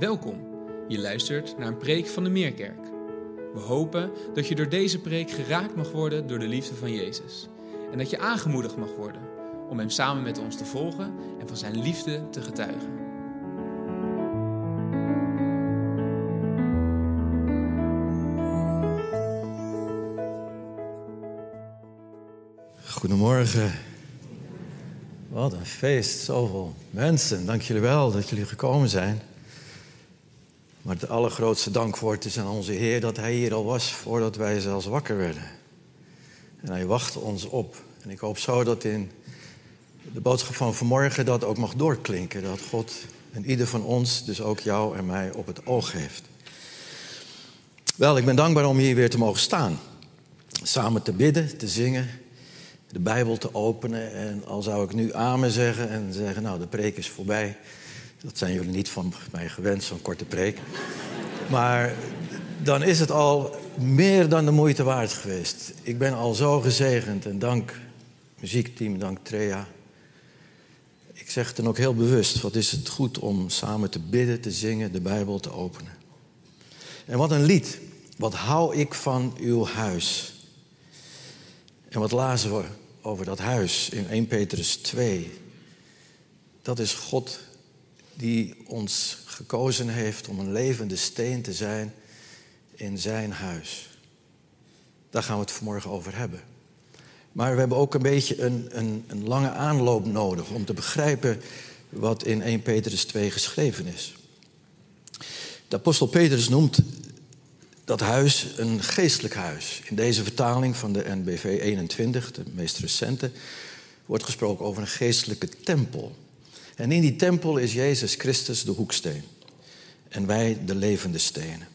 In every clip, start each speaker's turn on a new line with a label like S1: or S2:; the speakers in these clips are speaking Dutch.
S1: Welkom. Je luistert naar een preek van de Meerkerk. We hopen dat je door deze preek geraakt mag worden door de liefde van Jezus. En dat je aangemoedigd mag worden om Hem samen met ons te volgen en van Zijn liefde te getuigen.
S2: Goedemorgen. Wat een feest, zoveel mensen. Dank jullie wel dat jullie gekomen zijn. Maar het allergrootste dankwoord is aan onze Heer dat Hij hier al was voordat wij zelfs wakker werden. En Hij wacht ons op. En ik hoop zo dat in de boodschap van vanmorgen dat ook mag doorklinken. Dat God en ieder van ons, dus ook jou en mij, op het oog heeft. Wel, ik ben dankbaar om hier weer te mogen staan. Samen te bidden, te zingen, de Bijbel te openen. En al zou ik nu amen zeggen en zeggen, nou, de preek is voorbij. Dat zijn jullie niet van mij gewend, zo'n korte preek. Maar dan is het al meer dan de moeite waard geweest. Ik ben al zo gezegend en dank muziekteam, dank Trea. Ik zeg het dan ook heel bewust, wat is het goed om samen te bidden, te zingen, de Bijbel te openen. En wat een lied. Wat hou ik van uw huis. En wat lazen we over dat huis in 1 Petrus 2. Dat is God die ons gekozen heeft om een levende steen te zijn in zijn huis. Daar gaan we het vanmorgen over hebben. Maar we hebben ook een beetje een, een, een lange aanloop nodig om te begrijpen wat in 1 Petrus 2 geschreven is. De apostel Petrus noemt dat huis een geestelijk huis. In deze vertaling van de NBV 21, de meest recente, wordt gesproken over een geestelijke tempel. En in die tempel is Jezus Christus de hoeksteen. En wij de levende stenen.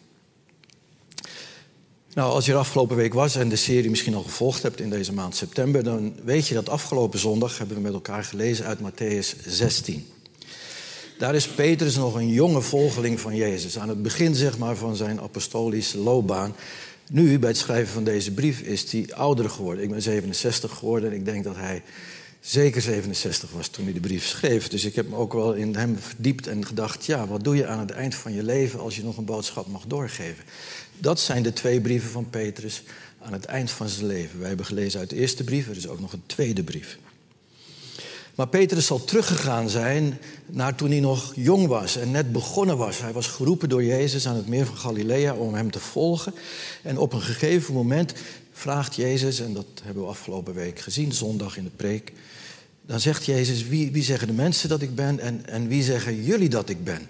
S2: Nou, als je er afgelopen week was en de serie misschien al gevolgd hebt in deze maand september, dan weet je dat afgelopen zondag hebben we met elkaar gelezen uit Matthäus 16. Daar is Petrus nog een jonge volgeling van Jezus, aan het begin zeg maar van zijn apostolische loopbaan. Nu, bij het schrijven van deze brief, is hij ouder geworden. Ik ben 67 geworden en ik denk dat hij zeker 67 was toen hij de brief schreef. Dus ik heb me ook wel in hem verdiept en gedacht: ja, wat doe je aan het eind van je leven als je nog een boodschap mag doorgeven? Dat zijn de twee brieven van Petrus aan het eind van zijn leven. Wij hebben gelezen uit de eerste brief, er is ook nog een tweede brief. Maar Petrus zal teruggegaan zijn naar toen hij nog jong was en net begonnen was. Hij was geroepen door Jezus aan het meer van Galilea om hem te volgen. En op een gegeven moment vraagt Jezus, en dat hebben we afgelopen week gezien, zondag in de preek. Dan zegt Jezus, wie, wie zeggen de mensen dat ik ben en, en wie zeggen jullie dat ik ben?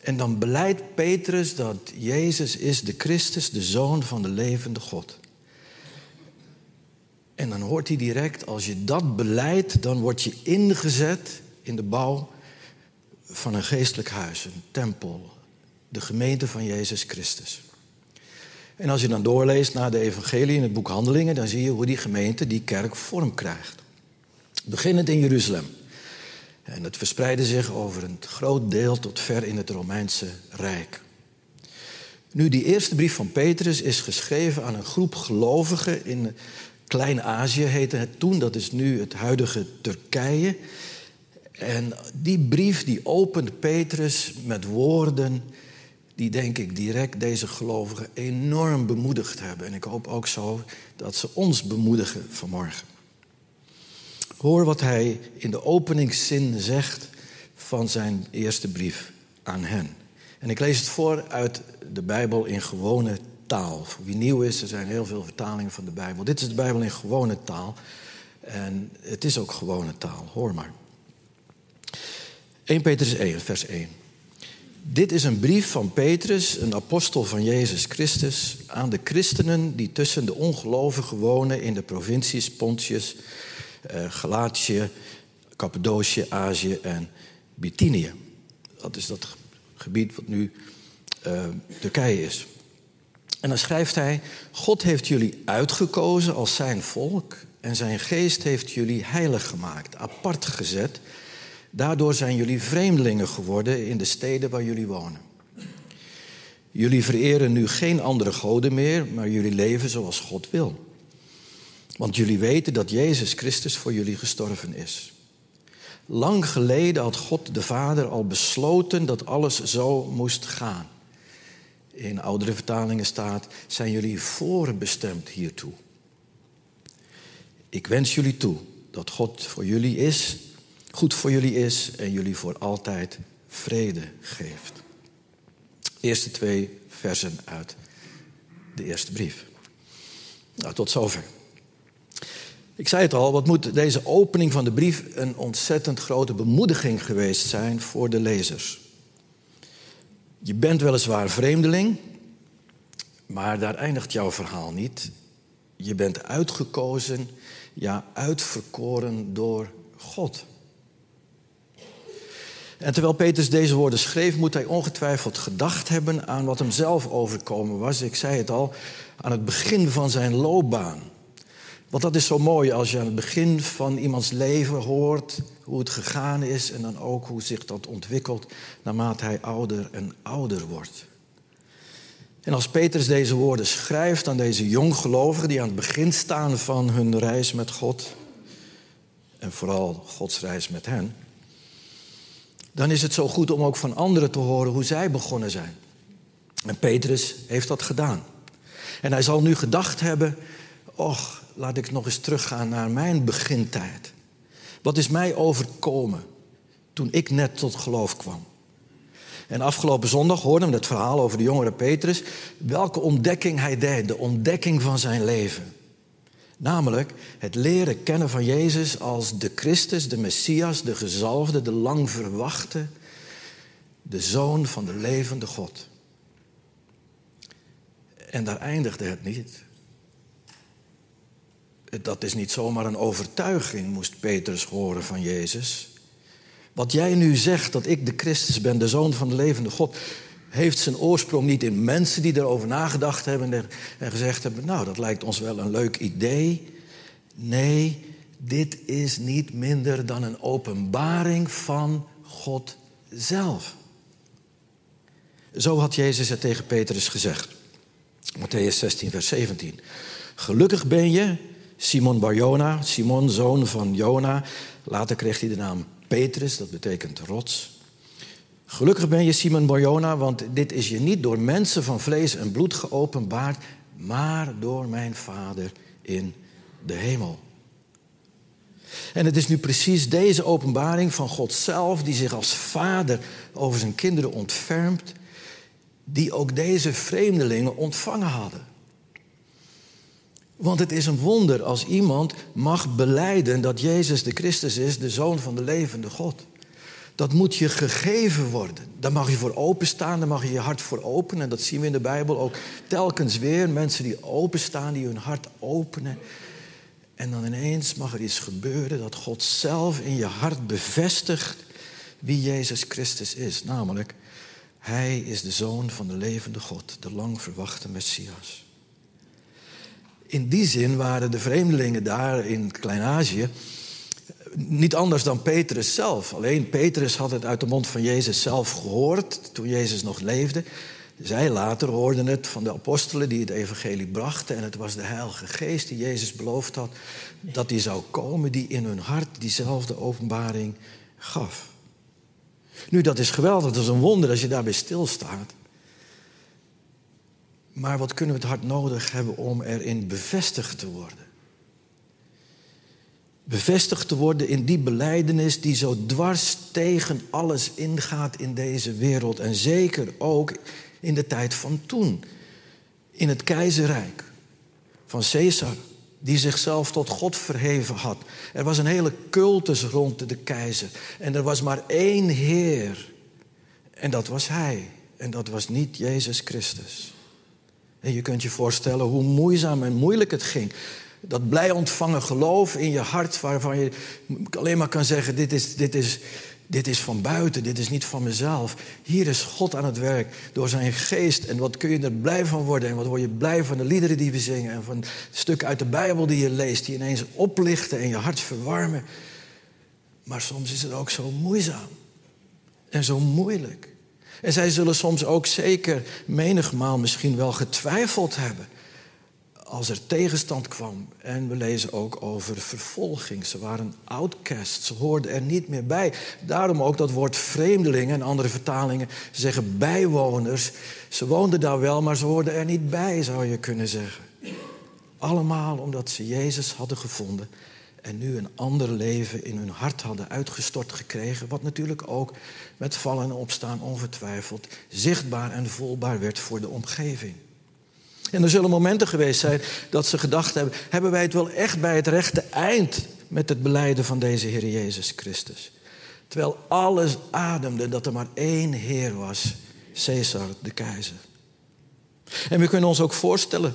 S2: En dan beleidt Petrus dat Jezus is de Christus, de Zoon van de levende God. En dan hoort hij direct, als je dat beleidt, dan word je ingezet in de bouw van een geestelijk huis, een tempel, de gemeente van Jezus Christus. En als je dan doorleest naar de evangelie in het boek Handelingen, dan zie je hoe die gemeente, die kerk, vorm krijgt. Beginnend in Jeruzalem. En het verspreidde zich over een groot deel tot ver in het Romeinse Rijk. Nu, die eerste brief van Petrus is geschreven aan een groep gelovigen in Klein-Azië, heette het toen. Dat is nu het huidige Turkije. En die brief die opent Petrus met woorden die denk ik direct deze gelovigen enorm bemoedigd hebben. En ik hoop ook zo dat ze ons bemoedigen vanmorgen. Hoor wat hij in de openingszin zegt van zijn eerste brief aan hen. En ik lees het voor uit de Bijbel in gewone taal. Voor wie nieuw is, er zijn heel veel vertalingen van de Bijbel. Dit is de Bijbel in gewone taal. En het is ook gewone taal. Hoor maar. 1 Petrus 1, vers 1. Dit is een brief van Petrus, een apostel van Jezus Christus, aan de christenen die tussen de ongelovigen wonen in de provincies Pontius, eh, Galatië, Cappadocië, Azië en Bithynië. Dat is dat gebied wat nu uh, Turkije is. En dan schrijft hij: God heeft jullie uitgekozen als zijn volk en zijn geest heeft jullie heilig gemaakt, apart gezet Daardoor zijn jullie vreemdelingen geworden in de steden waar jullie wonen. Jullie vereren nu geen andere goden meer, maar jullie leven zoals God wil. Want jullie weten dat Jezus Christus voor jullie gestorven is. Lang geleden had God de Vader al besloten dat alles zo moest gaan. In oudere vertalingen staat: zijn jullie voorbestemd hiertoe. Ik wens jullie toe dat God voor jullie is, goed voor jullie is en jullie voor altijd vrede geeft. Eerste twee versen uit de eerste brief. Nou, tot zover. Ik zei het al, wat moet deze opening van de brief een ontzettend grote bemoediging geweest zijn voor de lezers. Je bent weliswaar vreemdeling, maar daar eindigt jouw verhaal niet. Je bent uitgekozen, ja, uitverkoren door God. En terwijl Petrus deze woorden schreef, moet hij ongetwijfeld gedacht hebben aan wat hem zelf overkomen was. Ik zei het al, aan het begin van zijn loopbaan. Want dat is zo mooi als je aan het begin van iemands leven hoort hoe het gegaan is en dan ook hoe zich dat ontwikkelt naarmate hij ouder en ouder wordt. En als Petrus deze woorden schrijft aan deze jonggelovigen die aan het begin staan van hun reis met God, en vooral Gods reis met hen, dan is het zo goed om ook van anderen te horen hoe zij begonnen zijn. En Petrus heeft dat gedaan. En hij zal nu gedacht hebben, och, laat ik nog eens teruggaan naar mijn begintijd. Wat is mij overkomen toen ik net tot geloof kwam? En afgelopen zondag hoorden we het verhaal over de jongere Petrus, welke ontdekking hij deed, de ontdekking van zijn leven. Namelijk het leren kennen van Jezus als de Christus, de Messias, de gezalfde, de lang verwachte, de zoon van de levende God. En daar eindigde het niet. Dat is niet zomaar een overtuiging, moest Petrus horen van Jezus. Wat jij nu zegt, dat ik de Christus ben, de zoon van de levende God, heeft zijn oorsprong niet in mensen die erover nagedacht hebben en gezegd hebben, nou dat lijkt ons wel een leuk idee. Nee, dit is niet minder dan een openbaring van God zelf. Zo had Jezus het tegen Petrus gezegd. Matthäus 16, vers 17. Gelukkig ben je, Simon Barjona, Simon, zoon van Jona. Later kreeg hij de naam Petrus, dat betekent rots. Gelukkig ben je Simon Barjona, want dit is je niet door mensen van vlees en bloed geopenbaard, maar door mijn Vader in de hemel. En het is nu precies deze openbaring van God zelf, die zich als vader over zijn kinderen ontfermt, die ook deze vreemdelingen ontvangen hadden. Want het is een wonder als iemand mag beleiden dat Jezus de Christus is, de Zoon van de levende God. Dat moet je gegeven worden. Daar mag je voor openstaan, daar mag je je hart voor openen. En dat zien we in de Bijbel ook telkens weer. Mensen die openstaan, die hun hart openen. En dan ineens mag er iets gebeuren dat God zelf in je hart bevestigt wie Jezus Christus is. Namelijk, Hij is de Zoon van de levende God, de lang verwachte Messias in die zin waren de vreemdelingen daar in Klein-Azië niet anders dan Petrus zelf. Alleen Petrus had het uit de mond van Jezus zelf gehoord toen Jezus nog leefde. Zij later hoorden het van de apostelen die het evangelie brachten. En het was de Heilige Geest die Jezus beloofd had dat hij zou komen, die in hun hart diezelfde openbaring gaf. Nu, dat is geweldig, dat is een wonder als je daarbij stilstaat. Maar wat kunnen we het hart nodig hebben om erin bevestigd te worden? Bevestigd te worden in die beleidenis die zo dwars tegen alles ingaat in deze wereld. En zeker ook in de tijd van toen. In het keizerrijk van Caesar, die zichzelf tot God verheven had. Er was een hele cultus rond de keizer. En er was maar één Heer. En dat was Hij. En dat was niet Jezus Christus. En je kunt je voorstellen hoe moeizaam en moeilijk het ging. Dat blij ontvangen geloof in je hart, waarvan je alleen maar kan zeggen: dit is, dit, is, dit is van buiten, dit is niet van mezelf. Hier is God aan het werk door zijn geest. En wat kun je er blij van worden? En wat word je blij van de liederen die we zingen? En van het stuk uit de Bijbel die je leest, die ineens oplichten en je hart verwarmen. Maar soms is het ook zo moeizaam en zo moeilijk. En zij zullen soms ook zeker menigmaal misschien wel getwijfeld hebben. Als er tegenstand kwam. En we lezen ook over vervolging. Ze waren outcasts, ze hoorden er niet meer bij. Daarom ook dat woord vreemdelingen en andere vertalingen zeggen bijwoners. Ze woonden daar wel, maar ze hoorden er niet bij, zou je kunnen zeggen. Allemaal omdat ze Jezus hadden gevonden en nu een ander leven in hun hart hadden uitgestort gekregen, wat natuurlijk ook met vallen en opstaan ongetwijfeld zichtbaar en voelbaar werd voor de omgeving. En er zullen momenten geweest zijn dat ze gedacht hebben: hebben wij het wel echt bij het rechte eind met het beleiden van deze Heer Jezus Christus? Terwijl alles ademde dat er maar één Heer was, Caesar de keizer. En we kunnen ons ook voorstellen,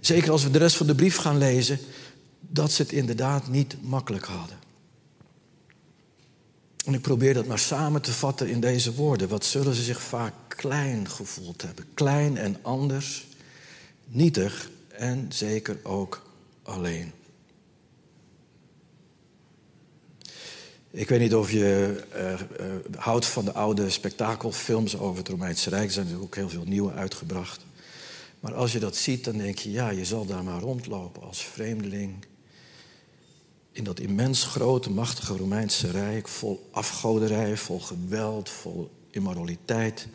S2: zeker als we de rest van de brief gaan lezen, dat ze het inderdaad niet makkelijk hadden. En ik probeer dat maar samen te vatten in deze woorden. Wat zullen ze zich vaak klein gevoeld hebben? Klein en anders, nietig en zeker ook alleen. Ik weet niet of je uh, uh, houdt van de oude spektakelfilms over het Romeinse Rijk. Er zijn er ook heel veel nieuwe uitgebracht. Maar als je dat ziet, dan denk je, ja, je zal daar maar rondlopen als vreemdeling in dat immens grote, machtige Romeinse Rijk, vol afgoderij, vol geweld, vol immoraliteit.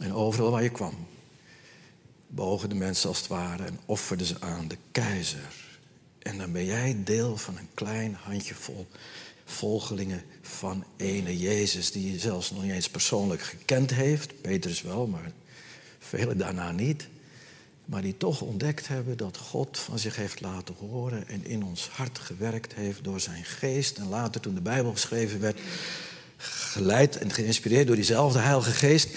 S2: En overal waar je kwam, bogen de mensen als het ware en offerden ze aan de keizer. En dan ben jij deel van een klein handjevol volgelingen van ene Jezus, die je zelfs nog niet eens persoonlijk gekend heeft. Petrus wel, maar velen daarna niet maar die toch ontdekt hebben dat God van zich heeft laten horen en in ons hart gewerkt heeft door zijn geest. En later toen de Bijbel geschreven werd, geleid en geïnspireerd door diezelfde Heilige Geest,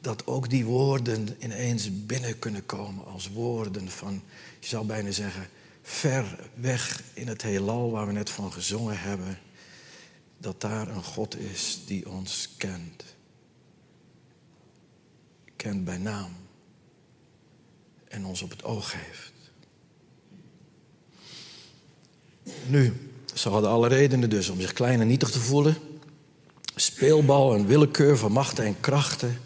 S2: dat ook die woorden ineens binnen kunnen komen als woorden van, je zou bijna zeggen, ver weg in het heelal waar we net van gezongen hebben, dat daar een God is die ons kent. Kent bij naam en ons op het oog heeft. Nu, ze hadden alle redenen dus om zich klein en nietig te voelen. Speelbal en willekeur van machten en krachten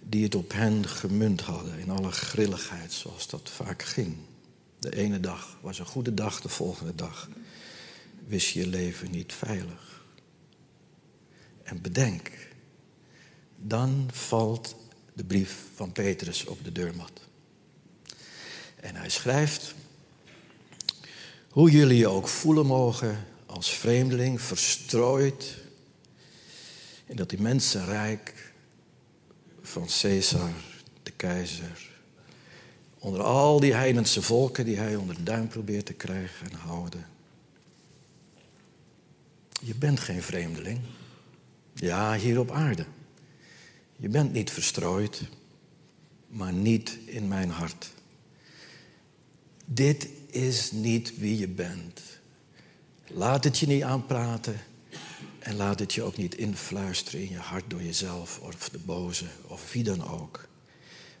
S2: die het op hen gemunt hadden in alle grilligheid zoals dat vaak ging. De ene dag was een goede dag, de volgende dag wist je je leven niet veilig. En bedenk, dan valt de brief van Petrus op de deurmat. En hij schrijft, hoe jullie je ook voelen mogen als vreemdeling, verstrooid in dat immense rijk van Caesar, de keizer. Onder al die heidense volken die hij onder de duim probeert te krijgen en houden. Je bent geen vreemdeling. Ja, hier op aarde. Je bent niet verstrooid, maar niet in mijn hart. Dit is niet wie je bent. Laat het je niet aanpraten en laat het je ook niet influisteren in je hart door jezelf of de boze of wie dan ook.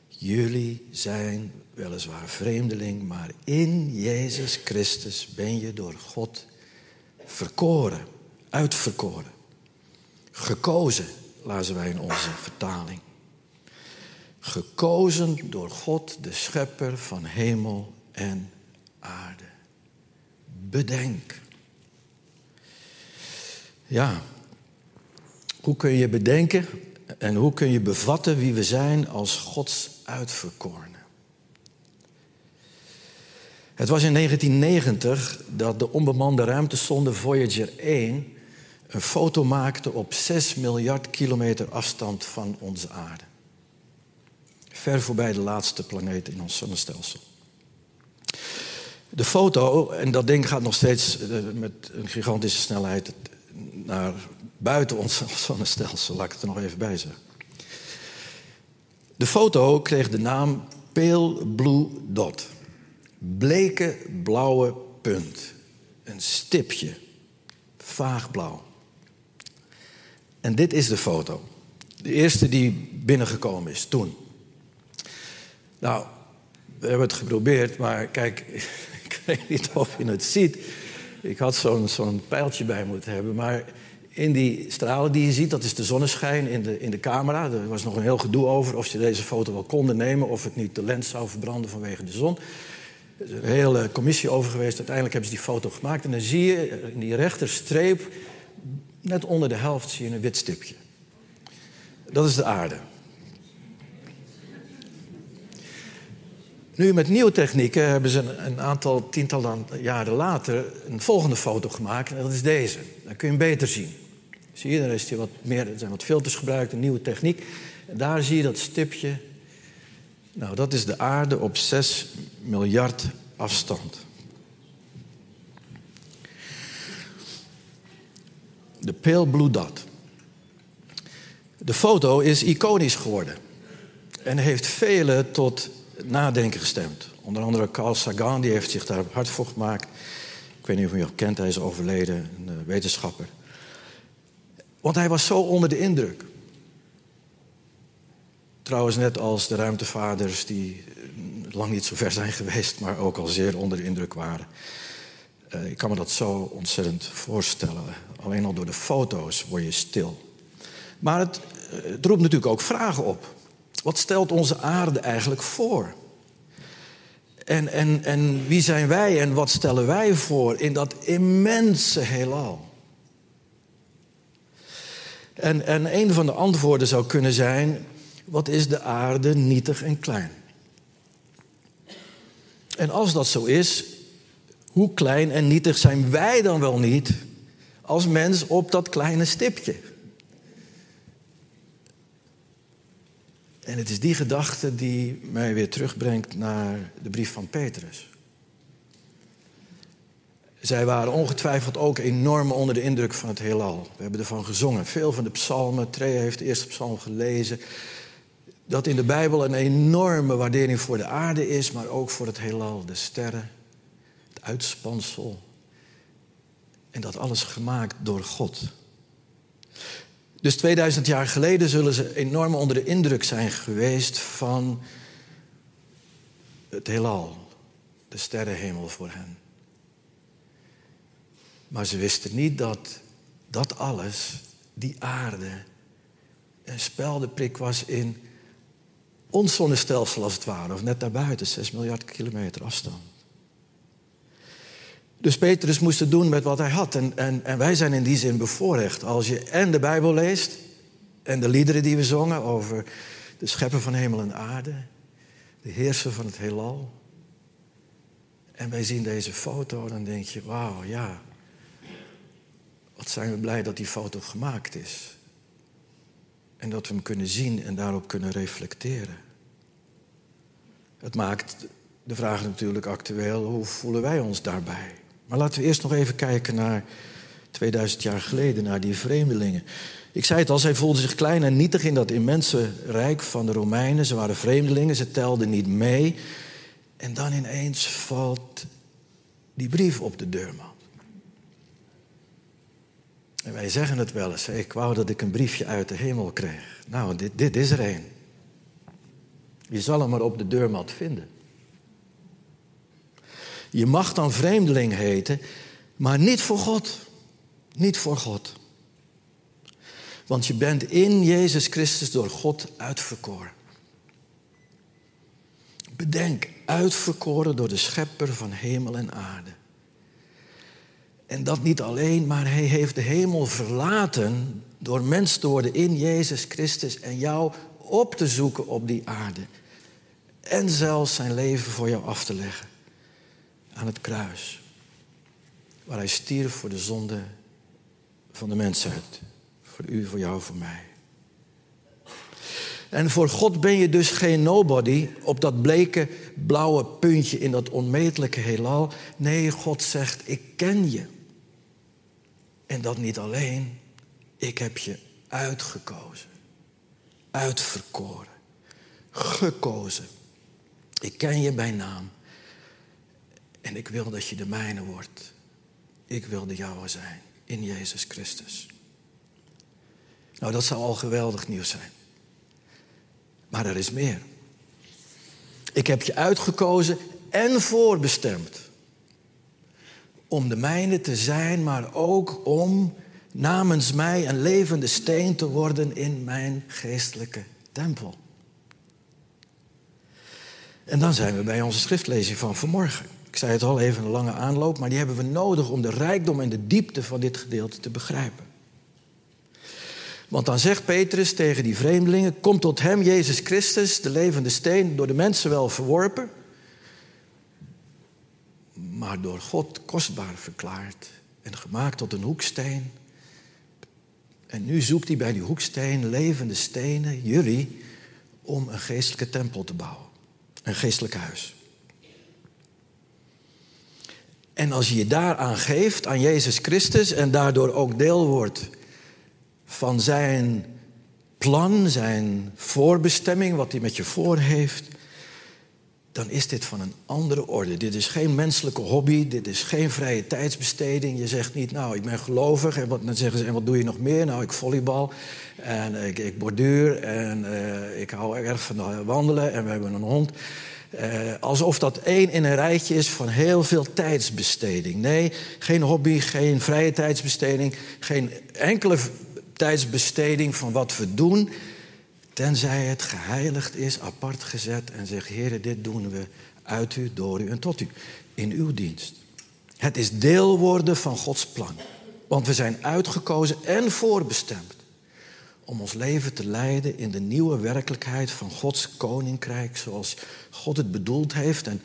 S2: Jullie zijn weliswaar vreemdeling, maar in Jezus Christus ben je door God verkoren, uitverkoren, gekozen, lazen wij in onze vertaling. Gekozen door God, de schepper van hemel en aarde. Bedenk. Ja, hoe kun je bedenken en hoe kun je bevatten wie we zijn als Gods uitverkorenen? Het was in 1990 dat de onbemande ruimtesonde Voyager 1 een foto maakte op 6 miljard kilometer afstand van onze aarde. Ver voorbij de laatste planeet in ons zonnestelsel. De foto, en dat ding gaat nog steeds eh, met een gigantische snelheid naar buiten ons zonnestelsel, laat ik het er nog even bij zeggen. De foto kreeg de naam Pale Blue Dot. Bleke blauwe punt. Een stipje. Vaag blauw. En dit is de foto. De eerste die binnengekomen is toen. Nou, we hebben het geprobeerd, maar kijk, weet niet of je het ziet. Ik had zo'n pijltje bij moeten hebben, maar in die stralen die je ziet, dat is de zonneschijn in de, in de camera. Er was nog een heel gedoe over of ze deze foto wel konden nemen... of het niet de lens zou verbranden vanwege de zon. Er is een hele commissie over geweest. Uiteindelijk hebben ze die foto gemaakt. En dan zie je in die rechterstreep, net onder de helft, zie je een wit stipje. Dat is de aarde. Nu, met nieuwe technieken hebben ze een aantal tientallen jaren later een volgende foto gemaakt. En dat is deze. Dan kun je hem beter zien. Zie je, daar is wat meer, er zijn wat filters gebruikt, een nieuwe techniek. En daar zie je dat stipje. Nou, dat is de aarde op 6 miljard afstand. De pale blue dot. De foto is iconisch geworden en heeft velen tot nadenken gestemd. Onder andere Carl Sagan, die heeft zich daar hard voor gemaakt. Ik weet niet of u hem kent, hij is overleden, een eh, wetenschapper. Want hij was zo onder de indruk. Trouwens, net als de ruimtevaders die eh, lang niet zo ver zijn geweest, maar ook al zeer onder de indruk waren. Uh, ik kan me dat zo ontzettend voorstellen. Alleen al door de foto's word je stil. Maar het, het roept natuurlijk ook vragen op. Wat stelt onze aarde eigenlijk voor? En, en, en wie zijn wij en wat stellen wij voor in dat immense heelal? En, en een van de antwoorden zou kunnen zijn: wat is de aarde nietig en klein? En als dat zo is, hoe klein en nietig zijn wij dan wel niet als mens op dat kleine stipje? En het is die gedachte die mij weer terugbrengt naar de brief van Petrus. Zij waren ongetwijfeld ook enorm onder de indruk van het heelal. We hebben ervan gezongen. Veel van de psalmen, Trea heeft de eerste psalm gelezen. Dat in de Bijbel een enorme waardering voor de aarde is, maar ook voor het heelal. De sterren, het uitspansel. En dat alles gemaakt door God. Dus 2000 jaar geleden zullen ze enorm onder de indruk zijn geweest van het heelal, de sterrenhemel voor hen. Maar ze wisten niet dat dat alles, die aarde, een speldeprik was in ons zonnestelsel als het ware, of net daarbuiten, 6 miljard kilometer afstand. Dus Petrus moest het doen met wat hij had. En, en, en wij zijn in die zin bevoorrecht. Als je en de Bijbel leest en de liederen die we zongen over de schepper van hemel en aarde, de heerser van het heelal. En wij zien deze foto, dan denk je, wauw, ja, wat zijn we blij dat die foto gemaakt is. En dat we hem kunnen zien en daarop kunnen reflecteren. Het maakt de vraag natuurlijk actueel, hoe voelen wij ons daarbij? Maar laten we eerst nog even kijken naar 2000 jaar geleden, naar die vreemdelingen. Ik zei het al, zij voelden zich klein en nietig in dat immense rijk van de Romeinen. Ze waren vreemdelingen, ze telden niet mee. En dan ineens valt die brief op de deurmat. En wij zeggen het wel eens, ik wou dat ik een briefje uit de hemel kreeg. Nou, dit, dit is er een. Je zal hem maar op de deurmat vinden. Je mag dan vreemdeling heten, maar niet voor God. Niet voor God. Want je bent in Jezus Christus door God uitverkoren. Bedenk, uitverkoren door de schepper van hemel en aarde. En dat niet alleen, maar hij heeft de hemel verlaten door mens te worden in Jezus Christus en jou op te zoeken op die aarde. En zelfs zijn leven voor jou af te leggen aan het kruis. Waar hij stierf voor de zonde van de mensheid. Voor u, voor jou, voor mij. En voor God ben je dus geen nobody op dat bleke blauwe puntje in dat onmetelijke heelal. Nee, God zegt, ik ken je. En dat niet alleen, ik heb je uitgekozen, uitverkoren, gekozen. Ik ken je bij naam. En ik wil dat je de mijne wordt. Ik wil de jouwe zijn in Jezus Christus. Nou, dat zou al geweldig nieuws zijn. Maar er is meer. Ik heb je uitgekozen en voorbestemd. Om de mijne te zijn, maar ook om namens mij een levende steen te worden in mijn geestelijke tempel. En dan zijn we bij onze schriftlezing van vanmorgen. Ik zei het al even een lange aanloop, maar die hebben we nodig om de rijkdom en de diepte van dit gedeelte te begrijpen. Want dan zegt Petrus tegen die vreemdelingen: Kom tot hem, Jezus Christus, de levende steen, door de mensen wel verworpen, maar door God kostbaar verklaard en gemaakt tot een hoeksteen. En nu zoekt hij bij die hoeksteen levende stenen, jullie, om een geestelijke tempel te bouwen. Een geestelijk huis. En als je je daaraan geeft, aan Jezus Christus, en daardoor ook deel wordt van zijn plan, zijn voorbestemming, wat hij met je voor heeft, dan is dit van een andere orde. Dit is geen menselijke hobby, dit is geen vrije tijdsbesteding. Je zegt niet, nou, ik ben gelovig. En wat, dan zeggen ze, en wat doe je nog meer? Nou, ik volleybal en ik, ik borduur en uh, ik hou erg van wandelen en we hebben een hond. Uh, alsof dat één in een rijtje is van heel veel tijdsbesteding. Nee, geen hobby, geen vrije tijdsbesteding, geen enkele tijdsbesteding van wat we doen. Tenzij het geheiligd is, apart gezet en zegt: Heer, dit doen we uit u, door u en tot u. In uw dienst. Het is deel worden van Gods plan. Want we zijn uitgekozen en voorbestemd om ons leven te leiden in de nieuwe werkelijkheid van Gods koninkrijk, zoals God het bedoeld heeft. En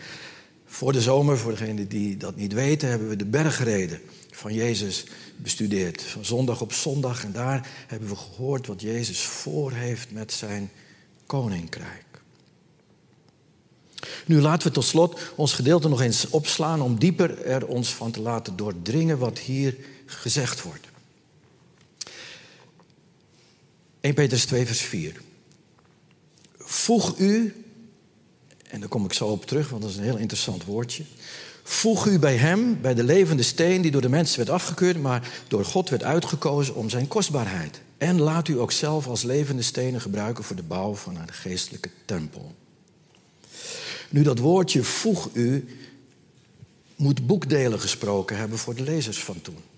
S2: voor de zomer, voor degenen die dat niet weten, hebben we de bergreden van Jezus bestudeerd. Van zondag op zondag. En daar hebben we gehoord wat Jezus voor heeft met zijn koninkrijk. Nu laten we tot slot ons gedeelte nog eens opslaan om dieper er ons van te laten doordringen wat hier gezegd wordt. 1 Petrus 2, vers 4. Voeg u, en daar kom ik zo op terug, want dat is een heel interessant woordje. Voeg u bij hem, bij de levende steen die door de mensen werd afgekeurd, maar door God werd uitgekozen om zijn kostbaarheid. En laat u ook zelf als levende stenen gebruiken voor de bouw van een geestelijke tempel. Nu dat woordje voeg u moet boekdelen gesproken hebben voor de lezers van toen.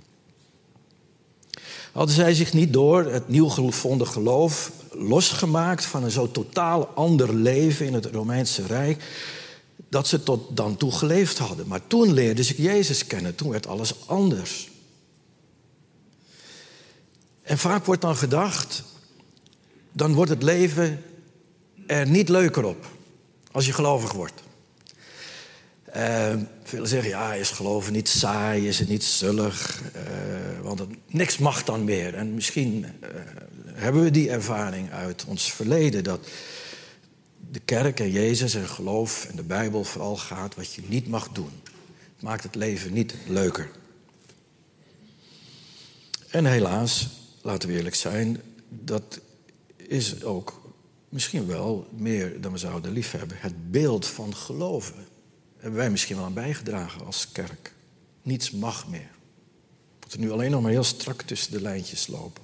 S2: Hadden zij zich niet door het nieuw gevonden geloof losgemaakt van een zo totaal ander leven in het Romeinse Rijk, dat ze tot dan toe geleefd hadden. Maar toen leerden ze Jezus kennen, toen werd alles anders. En vaak wordt dan gedacht, dan wordt het leven er niet leuker op als je gelovig wordt. Uh, velen zeggen, ja, is geloven niet saai, is het niet zullig, uh, want niks mag dan meer. En misschien uh, hebben we die ervaring uit ons verleden, dat de kerk en Jezus en geloof en de Bijbel vooral gaat wat je niet mag doen. Het maakt het leven niet leuker. En helaas, laten we eerlijk zijn, dat is ook misschien wel meer dan we zouden liefhebben. Het beeld van geloven hebben wij misschien wel aan bijgedragen als kerk. Niets mag meer. We moeten nu alleen nog maar heel strak tussen de lijntjes lopen.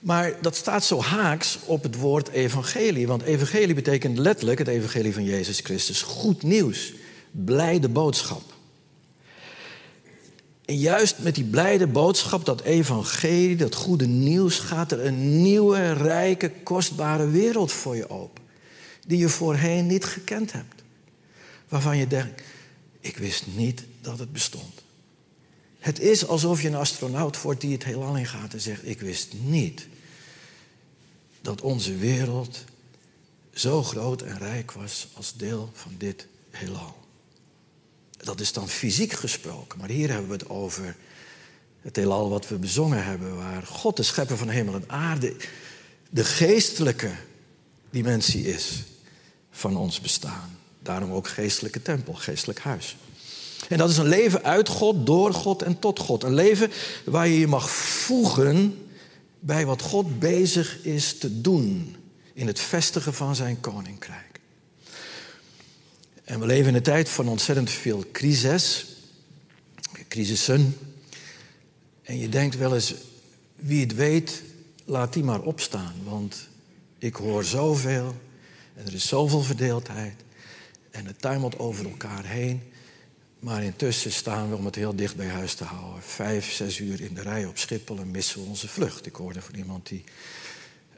S2: Maar dat staat zo haaks op het woord evangelie. Want evangelie betekent letterlijk, het evangelie van Jezus Christus, goed nieuws. Blijde boodschap. En juist met die blijde boodschap, dat evangelie, dat goede nieuws, gaat er een nieuwe, rijke, kostbare wereld voor je open. Die je voorheen niet gekend hebt. Waarvan je denkt, ik wist niet dat het bestond. Het is alsof je een astronaut wordt die het heelal in gaat en zegt: Ik wist niet dat onze wereld zo groot en rijk was als deel van dit heelal. Dat is dan fysiek gesproken, maar hier hebben we het over het heelal wat we bezongen hebben, waar God, de schepper van hemel en aarde, de geestelijke dimensie is van ons bestaan. Daarom ook geestelijke tempel, geestelijk huis. En dat is een leven uit God, door God en tot God. Een leven waar je je mag voegen bij wat God bezig is te doen in het vestigen van zijn koninkrijk. En we leven in een tijd van ontzettend veel crisis, crisissen. En je denkt wel eens, wie het weet, laat die maar opstaan. Want ik hoor zoveel en er is zoveel verdeeldheid. En het tuimelt over elkaar heen. Maar intussen staan we, om het heel dicht bij huis te houden, vijf, zes uur in de rij op Schiphol en missen we onze vlucht. Ik hoorde van iemand die,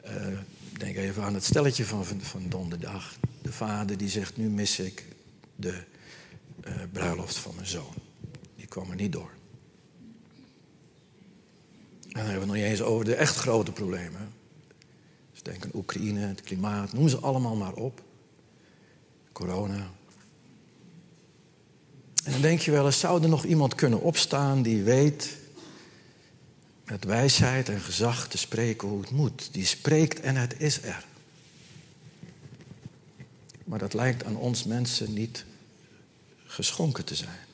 S2: uh, denk even aan het stelletje van, van, donderdag. De vader die zegt, nu mis ik de uh, bruiloft van mijn zoon. Die kwam er niet door. En dan hebben we het nog niet eens over de echt grote problemen. Dus denk aan Oekraïne, het klimaat, noem ze allemaal maar op. Corona. En dan denk je wel eens, zou er nog iemand kunnen opstaan die weet met wijsheid en gezag te spreken hoe het moet. Die spreekt en het is er. Maar dat lijkt aan ons mensen niet geschonken te zijn.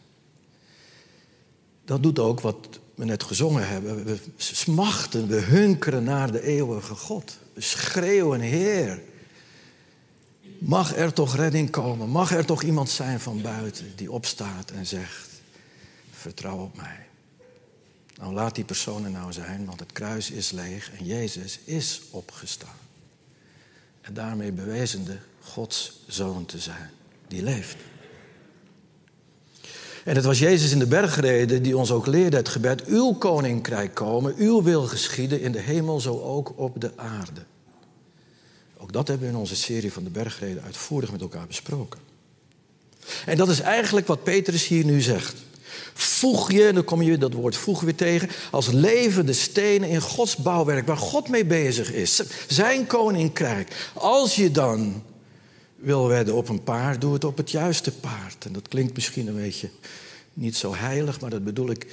S2: Dat doet ook wat we net gezongen hebben. We smachten, we hunkeren naar de eeuwige God. We schreeuwen, Heer. Mag er toch redding komen? Mag er toch iemand zijn van buiten die opstaat en zegt: Vertrouw op mij. Nou, laat die persoon er nou zijn, want het kruis is leeg en Jezus is opgestaan. En daarmee bewezen Gods zoon te zijn, die leeft. En het was Jezus in de bergreden die ons ook leerde het gebed: Uw koninkrijk komen, uw wil geschieden in de hemel, zo ook op de aarde. Ook dat hebben we in onze serie van de bergreden uitvoerig met elkaar besproken. En dat is eigenlijk wat Petrus hier nu zegt. Voeg je, en dan kom je dat woord voeg weer tegen, als levende stenen in Gods bouwwerk, waar God mee bezig is. Zijn koninkrijk. Als je dan wil wedden op een paard, doe het op het juiste paard. En dat klinkt misschien een beetje niet zo heilig, maar dat bedoel ik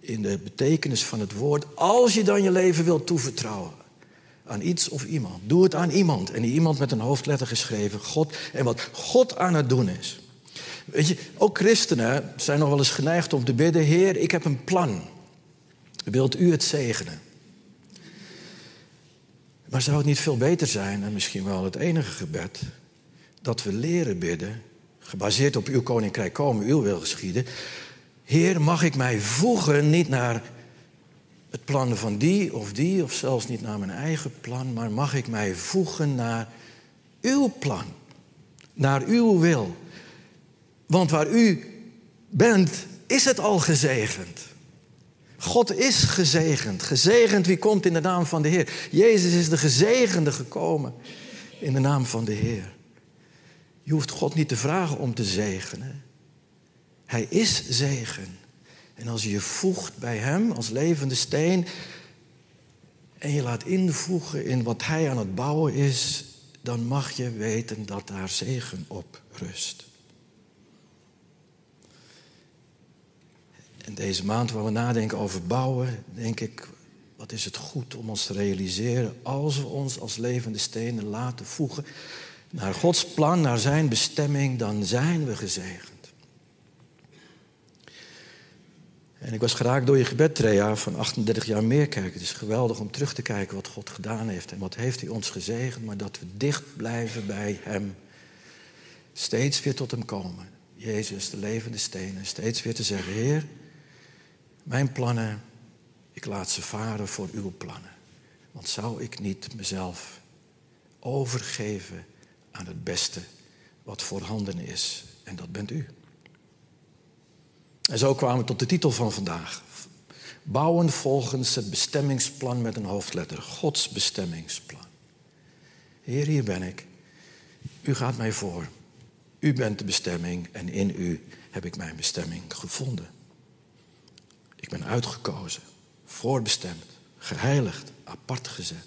S2: in de betekenis van het woord. Als je dan je leven wilt toevertrouwen aan iets of iemand, doe het aan iemand. En iemand met een hoofdletter geschreven, God. En wat God aan het doen is. Weet je, ook christenen zijn nog wel eens geneigd om te bidden: Heer, ik heb een plan. Wilt u het zegenen? Maar zou het niet veel beter zijn, en misschien wel het enige gebed, dat we leren bidden, gebaseerd op uw koninkrijk komen, uw wil geschieden. Heer, mag ik mij voegen niet naar het plan van die of die, of zelfs niet naar mijn eigen plan, maar mag ik mij voegen naar uw plan, naar uw wil. Want waar u bent, is het al gezegend. God is gezegend. Gezegend wie komt in de naam van de Heer. Jezus is de gezegende gekomen in de naam van de Heer. Je hoeft God niet te vragen om te zegenen. Hij is zegen. En als je je voegt bij Hem als levende steen en je laat invoegen in wat Hij aan het bouwen is, dan mag je weten dat daar zegen op rust. En deze maand waar we nadenken over bouwen, denk ik, wat is het goed om ons te realiseren als we ons als levende stenen laten voegen naar Gods plan, naar Zijn bestemming, dan zijn we gezegend. En ik was geraakt door je gebed, Trea, van 38 jaar meer kijken. Het is geweldig om terug te kijken wat God gedaan heeft en wat heeft hij ons gezegend, maar dat we dicht blijven bij Hem. Steeds weer tot Hem komen. Jezus, de levende stenen. Steeds weer te zeggen, Heer, mijn plannen, ik laat ze varen voor uw plannen. Want zou ik niet mezelf overgeven aan het beste wat voorhanden is. En dat bent u. En zo kwamen we tot de titel van vandaag. Bouwen volgens het bestemmingsplan met een hoofdletter. Gods bestemmingsplan. Heer, hier ben ik. U gaat mij voor. U bent de bestemming en in u heb ik mijn bestemming gevonden. Ik ben uitgekozen, voorbestemd, geheiligd, apart gezet.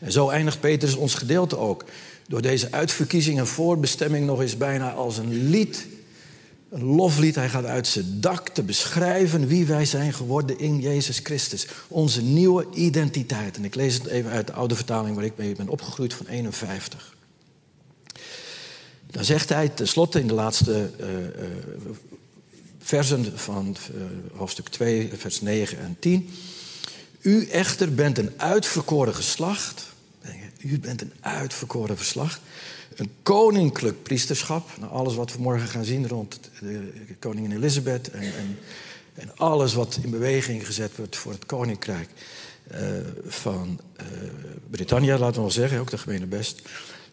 S2: En zo eindigt Petrus ons gedeelte ook door deze uitverkiezing en voorbestemming nog eens bijna als een lied. Een loflied. Hij gaat uit zijn dak te beschrijven wie wij zijn geworden in Jezus Christus. Onze nieuwe identiteit. En ik lees het even uit de oude vertaling waar ik mee ben opgegroeid van 51. Dan zegt hij tenslotte in de laatste uh, uh, versen van uh, hoofdstuk 2, vers 9 en 10. U echter bent een uitverkoren geslacht u bent een uitverkoren verslag. Een koninklijk priesterschap. Nou, alles wat we morgen gaan zien rond de koningin Elisabeth. En, en, en, alles wat in beweging gezet wordt voor het koninkrijk uh, van uh, Brittannië, laten we wel zeggen, ook de gemeente best.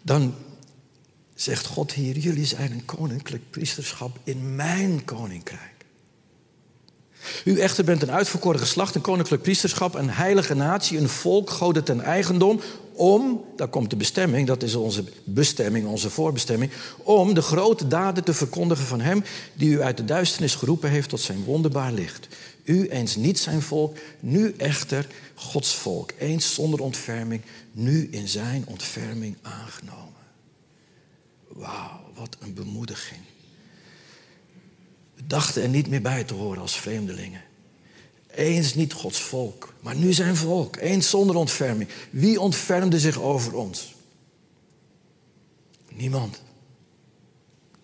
S2: Dan zegt God hier, jullie zijn een koninklijk priesterschap in mijn koninkrijk. U echter bent een uitverkoren geslacht, een koninklijk priesterschap, een heilige natie, een volk, goden ten eigendom, om, daar komt de bestemming, dat is onze bestemming, onze voorbestemming, om de grote daden te verkondigen van Hem die u uit de duisternis geroepen heeft tot zijn wonderbaar licht. U eens niet zijn volk, nu echter Gods volk. Eens zonder ontferming, nu in zijn ontferming aangenomen. Wauw, wat een bemoediging. Dachten er niet meer bij te horen als vreemdelingen. Eens niet Gods volk, maar nu zijn volk. Eens zonder ontferming. Wie ontfermde zich over ons? Niemand.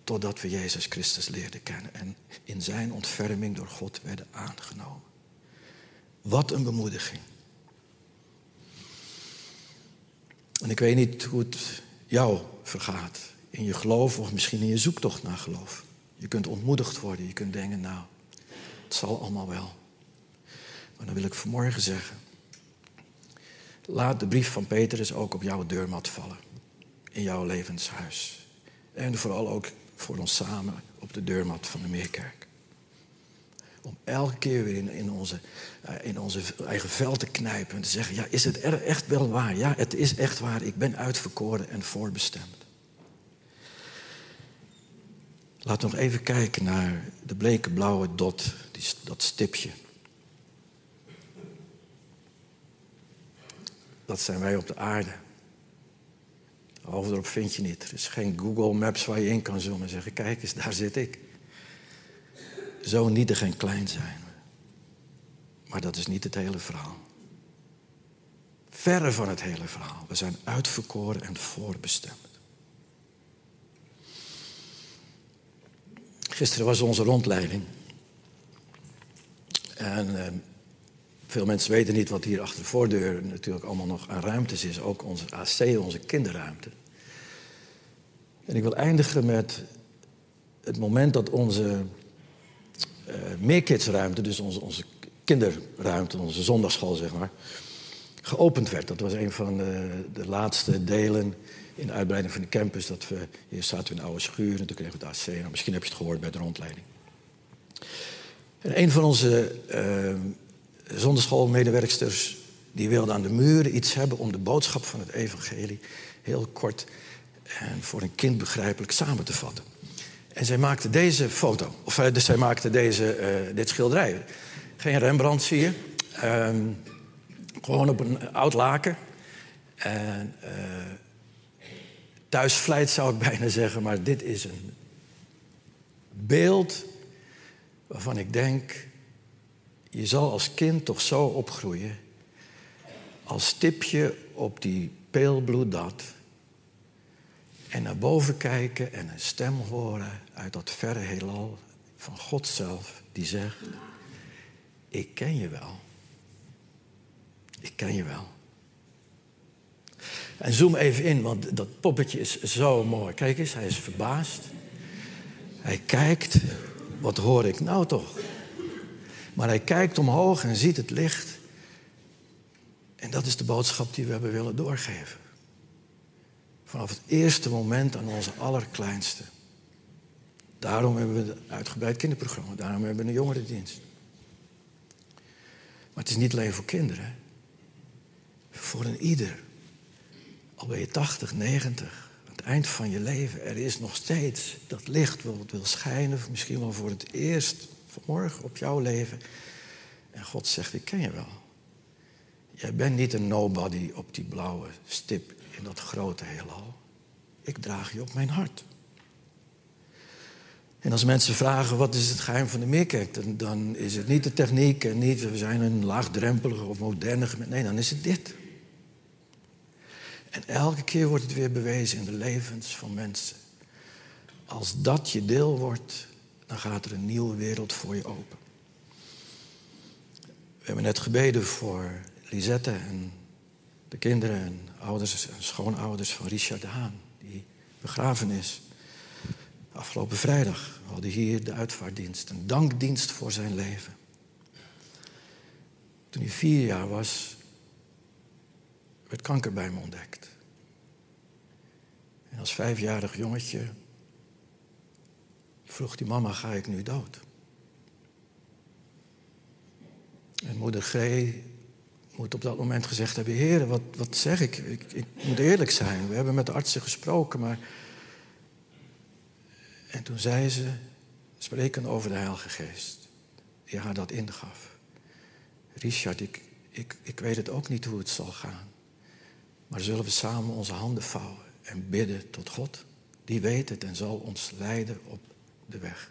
S2: Totdat we Jezus Christus leerden kennen en in zijn ontferming door God werden aangenomen. Wat een bemoediging. En ik weet niet hoe het jou vergaat in je geloof of misschien in je zoektocht naar geloof. Je kunt ontmoedigd worden, je kunt denken, nou, het zal allemaal wel. Maar dan wil ik vanmorgen zeggen, laat de brief van Petrus ook op jouw deurmat vallen, in jouw levenshuis. En vooral ook voor ons samen op de deurmat van de Meerkerk. Om elke keer weer in, in, onze, eh, in onze eigen vel te knijpen en te zeggen, ja, is het echt wel waar? Ja, het is echt waar, ik ben uitverkoren en voorbestemd. We nog even kijken naar de bleke blauwe dot, die, dat stipje. Dat zijn wij op de aarde. Hoofdorp vind je niet. Er is geen Google Maps waar je in kan zoomen en zeggen: Kijk eens, daar zit ik. Zo nietig en klein zijn we. Maar dat is niet het hele verhaal. Verre van het hele verhaal. We zijn uitverkoren en voorbestemd. Gisteren was onze rondleiding. En eh, veel mensen weten niet wat hier achter de voordeur natuurlijk allemaal nog aan ruimtes is. Ook onze AC, onze kinderruimte. En ik wil eindigen met het moment dat onze uh, meerkidsruimte, dus onze, onze kinderruimte, onze zondagschool zeg maar, geopend werd. Dat was een van de, de laatste delen in de uitbreiding van de campus. Dat we, eerst zaten we in een oude schuur en toen kregen we het AC. Nou, misschien heb je het gehoord bij de rondleiding. En een van onze uh, zonderschoolmedewerksters... die wilde aan de muren iets hebben om de boodschap van het evangelie... heel kort en voor een kind begrijpelijk samen te vatten. En zij maakte deze foto. Of uh, dus zij maakte deze, uh, dit schilderij. Geen Rembrandt zie je. Ehm, gewoon op een oud laken. En thuisvlijt zou ik bijna zeggen, maar dit is een beeld waarvan ik denk, je zal als kind toch zo opgroeien, als stipje op die peelbloeddat en naar boven kijken en een stem horen uit dat verre heelal van God zelf, die zegt, ik ken je wel. Ik ken je wel. En zoom even in, want dat poppetje is zo mooi. Kijk eens, hij is verbaasd. Hij kijkt, wat hoor ik nou toch? Maar hij kijkt omhoog en ziet het licht. En dat is de boodschap die we hebben willen doorgeven. Vanaf het eerste moment aan onze allerkleinste. Daarom hebben we een uitgebreid kinderprogramma. Daarom hebben we een jongerendienst. Maar het is niet alleen voor kinderen. Voor een ieder. Al ben je 80, 90, aan het eind van je leven, er is nog steeds dat licht wat wil schijnen, misschien wel voor het eerst vanmorgen op jouw leven. En God zegt, ik ken je wel. Jij bent niet een nobody op die blauwe stip in dat grote heelal. Ik draag je op mijn hart. En als mensen vragen wat is het geheim van de meerkerk, dan, is het niet de techniek en niet we zijn een laagdrempelige of moderne. Nee, dan is het dit. En elke keer wordt het weer bewezen in de levens van mensen. Als dat je deel wordt, dan gaat er een nieuwe wereld voor je open. We hebben net gebeden voor Lisette en de kinderen en ouders en schoonouders van Richard de Haan, die begraven is. Afgelopen vrijdag hadden hier de uitvaartdienst, een dankdienst voor zijn leven. Toen hij vier jaar was, werd kanker bij me ontdekt. En als vijfjarig jongetje vroeg die mama, ga ik nu dood? En moeder G moet op dat moment gezegd hebben, heren, wat, wat zeg ik? ik? Ik moet eerlijk zijn, we hebben met de artsen gesproken, maar... En toen zei ze, spreken over de Heilige Geest, die haar dat ingaf. Richard, ik, ik, ik weet het ook niet hoe het zal gaan. Maar zullen we samen onze handen vouwen en bidden tot God? Die weet het en zal ons leiden op de weg.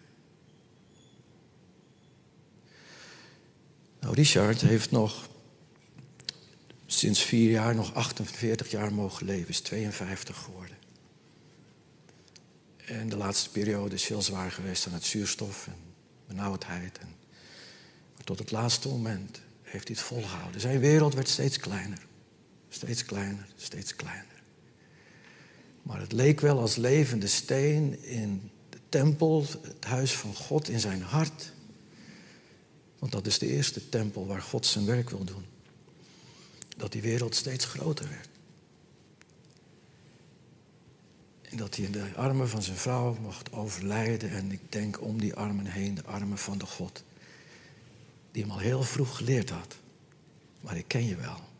S2: Nou, Richard heeft nog sinds vier jaar nog 48 jaar mogen leven, is 52 geworden. En de laatste periode is heel zwaar geweest aan het zuurstof en benauwdheid. En, maar tot het laatste moment heeft hij het volgehouden. Zijn wereld werd steeds kleiner. Steeds kleiner, steeds kleiner. Maar het leek wel als levende steen in de tempel, het huis van God in zijn hart. Want dat is de eerste tempel waar God zijn werk wil doen. Dat die wereld steeds groter werd. En dat hij in de armen van zijn vrouw mocht overlijden. En ik denk om die armen heen, de armen van de God. Die hem al heel vroeg geleerd had. Maar ik ken je wel.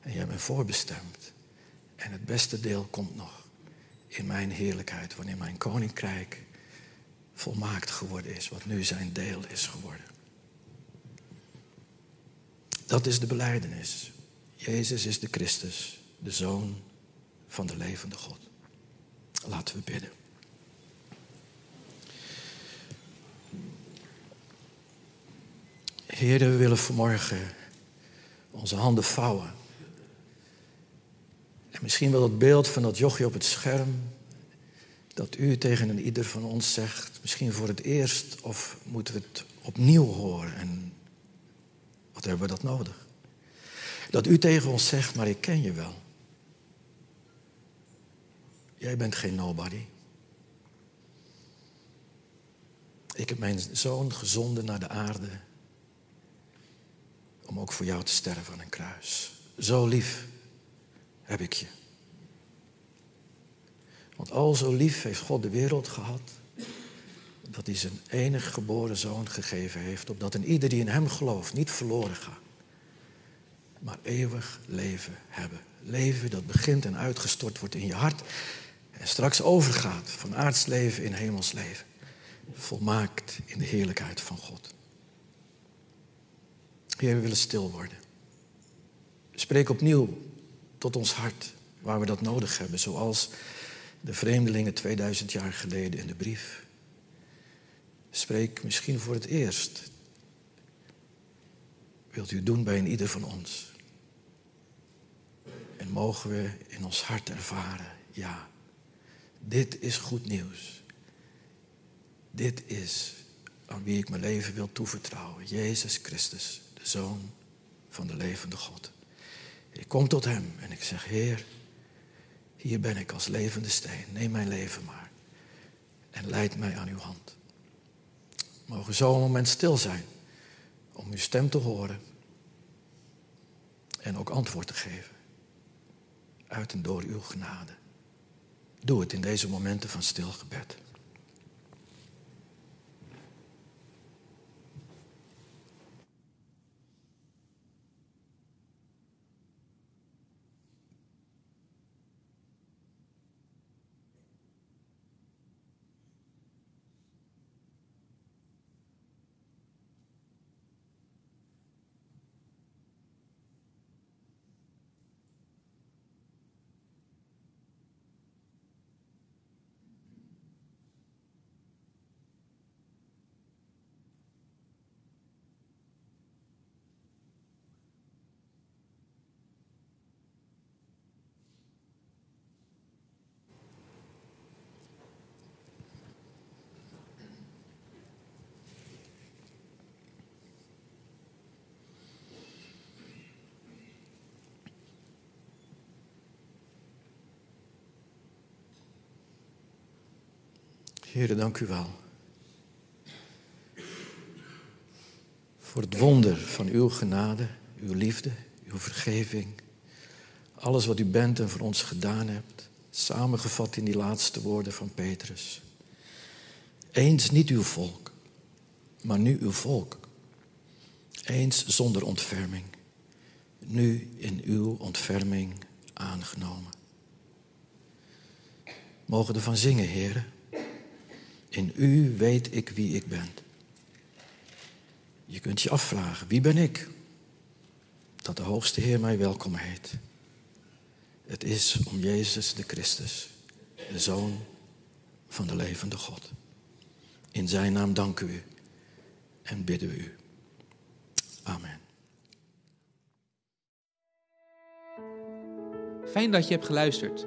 S2: En jij bent voorbestemd. En het beste deel komt nog in mijn heerlijkheid, wanneer mijn koninkrijk volmaakt geworden is, wat nu zijn deel is geworden. Dat is de beleidenis. Jezus is de Christus, de Zoon van de levende God. Laten we bidden. Heer, we willen vanmorgen onze handen vouwen misschien wel het beeld van dat jochje op het scherm. Dat u tegen een ieder van ons zegt, misschien voor het eerst, of moeten we het opnieuw horen? En wat hebben we dat nodig? Dat u tegen ons zegt, maar ik ken je wel. Jij bent geen nobody. Ik heb mijn zoon gezonden naar de aarde om ook voor jou te sterven aan een kruis. Zo lief heb ik je. Want al zo lief heeft God de wereld gehad, dat hij zijn enig geboren zoon gegeven heeft, opdat een ieder die in hem gelooft niet verloren gaat, maar eeuwig leven hebben. Leven dat begint en uitgestort wordt in je hart en straks overgaat van aards leven in hemels leven. Volmaakt in de heerlijkheid van God. Heer, we willen stil worden. Spreek opnieuw tot ons hart waar we dat nodig hebben, zoals de vreemdelingen 2000 jaar geleden in de brief. Spreek misschien voor het eerst. Wilt u doen bij een ieder van ons? En mogen we in ons hart ervaren, ja, dit is goed nieuws. Dit is aan wie ik mijn leven wil toevertrouwen. Jezus Christus, de Zoon van de levende God. Ik kom tot Hem en ik zeg, Heer, hier ben ik als levende steen. Neem mijn leven maar. En leid mij aan uw hand. Mogen zo een moment stil zijn om uw stem te horen en ook antwoord te geven. Uit en door uw genade. Doe het in deze momenten van stil gebed. Heer, dank u wel. Voor het wonder van uw genade, uw liefde, uw vergeving. Alles wat u bent en voor ons gedaan hebt. Samengevat in die laatste woorden van Petrus. Eens niet uw volk, maar nu uw volk. Eens zonder ontferming, nu in uw ontferming aangenomen. Mogen ervan zingen, heren. In u weet ik wie ik ben. Je kunt je afvragen, wie ben ik? Dat de hoogste Heer mij welkom heet. Het is om Jezus de Christus, de Zoon van de levende God. In zijn naam danken we u en bidden we u. Amen.
S1: Fijn dat je hebt geluisterd.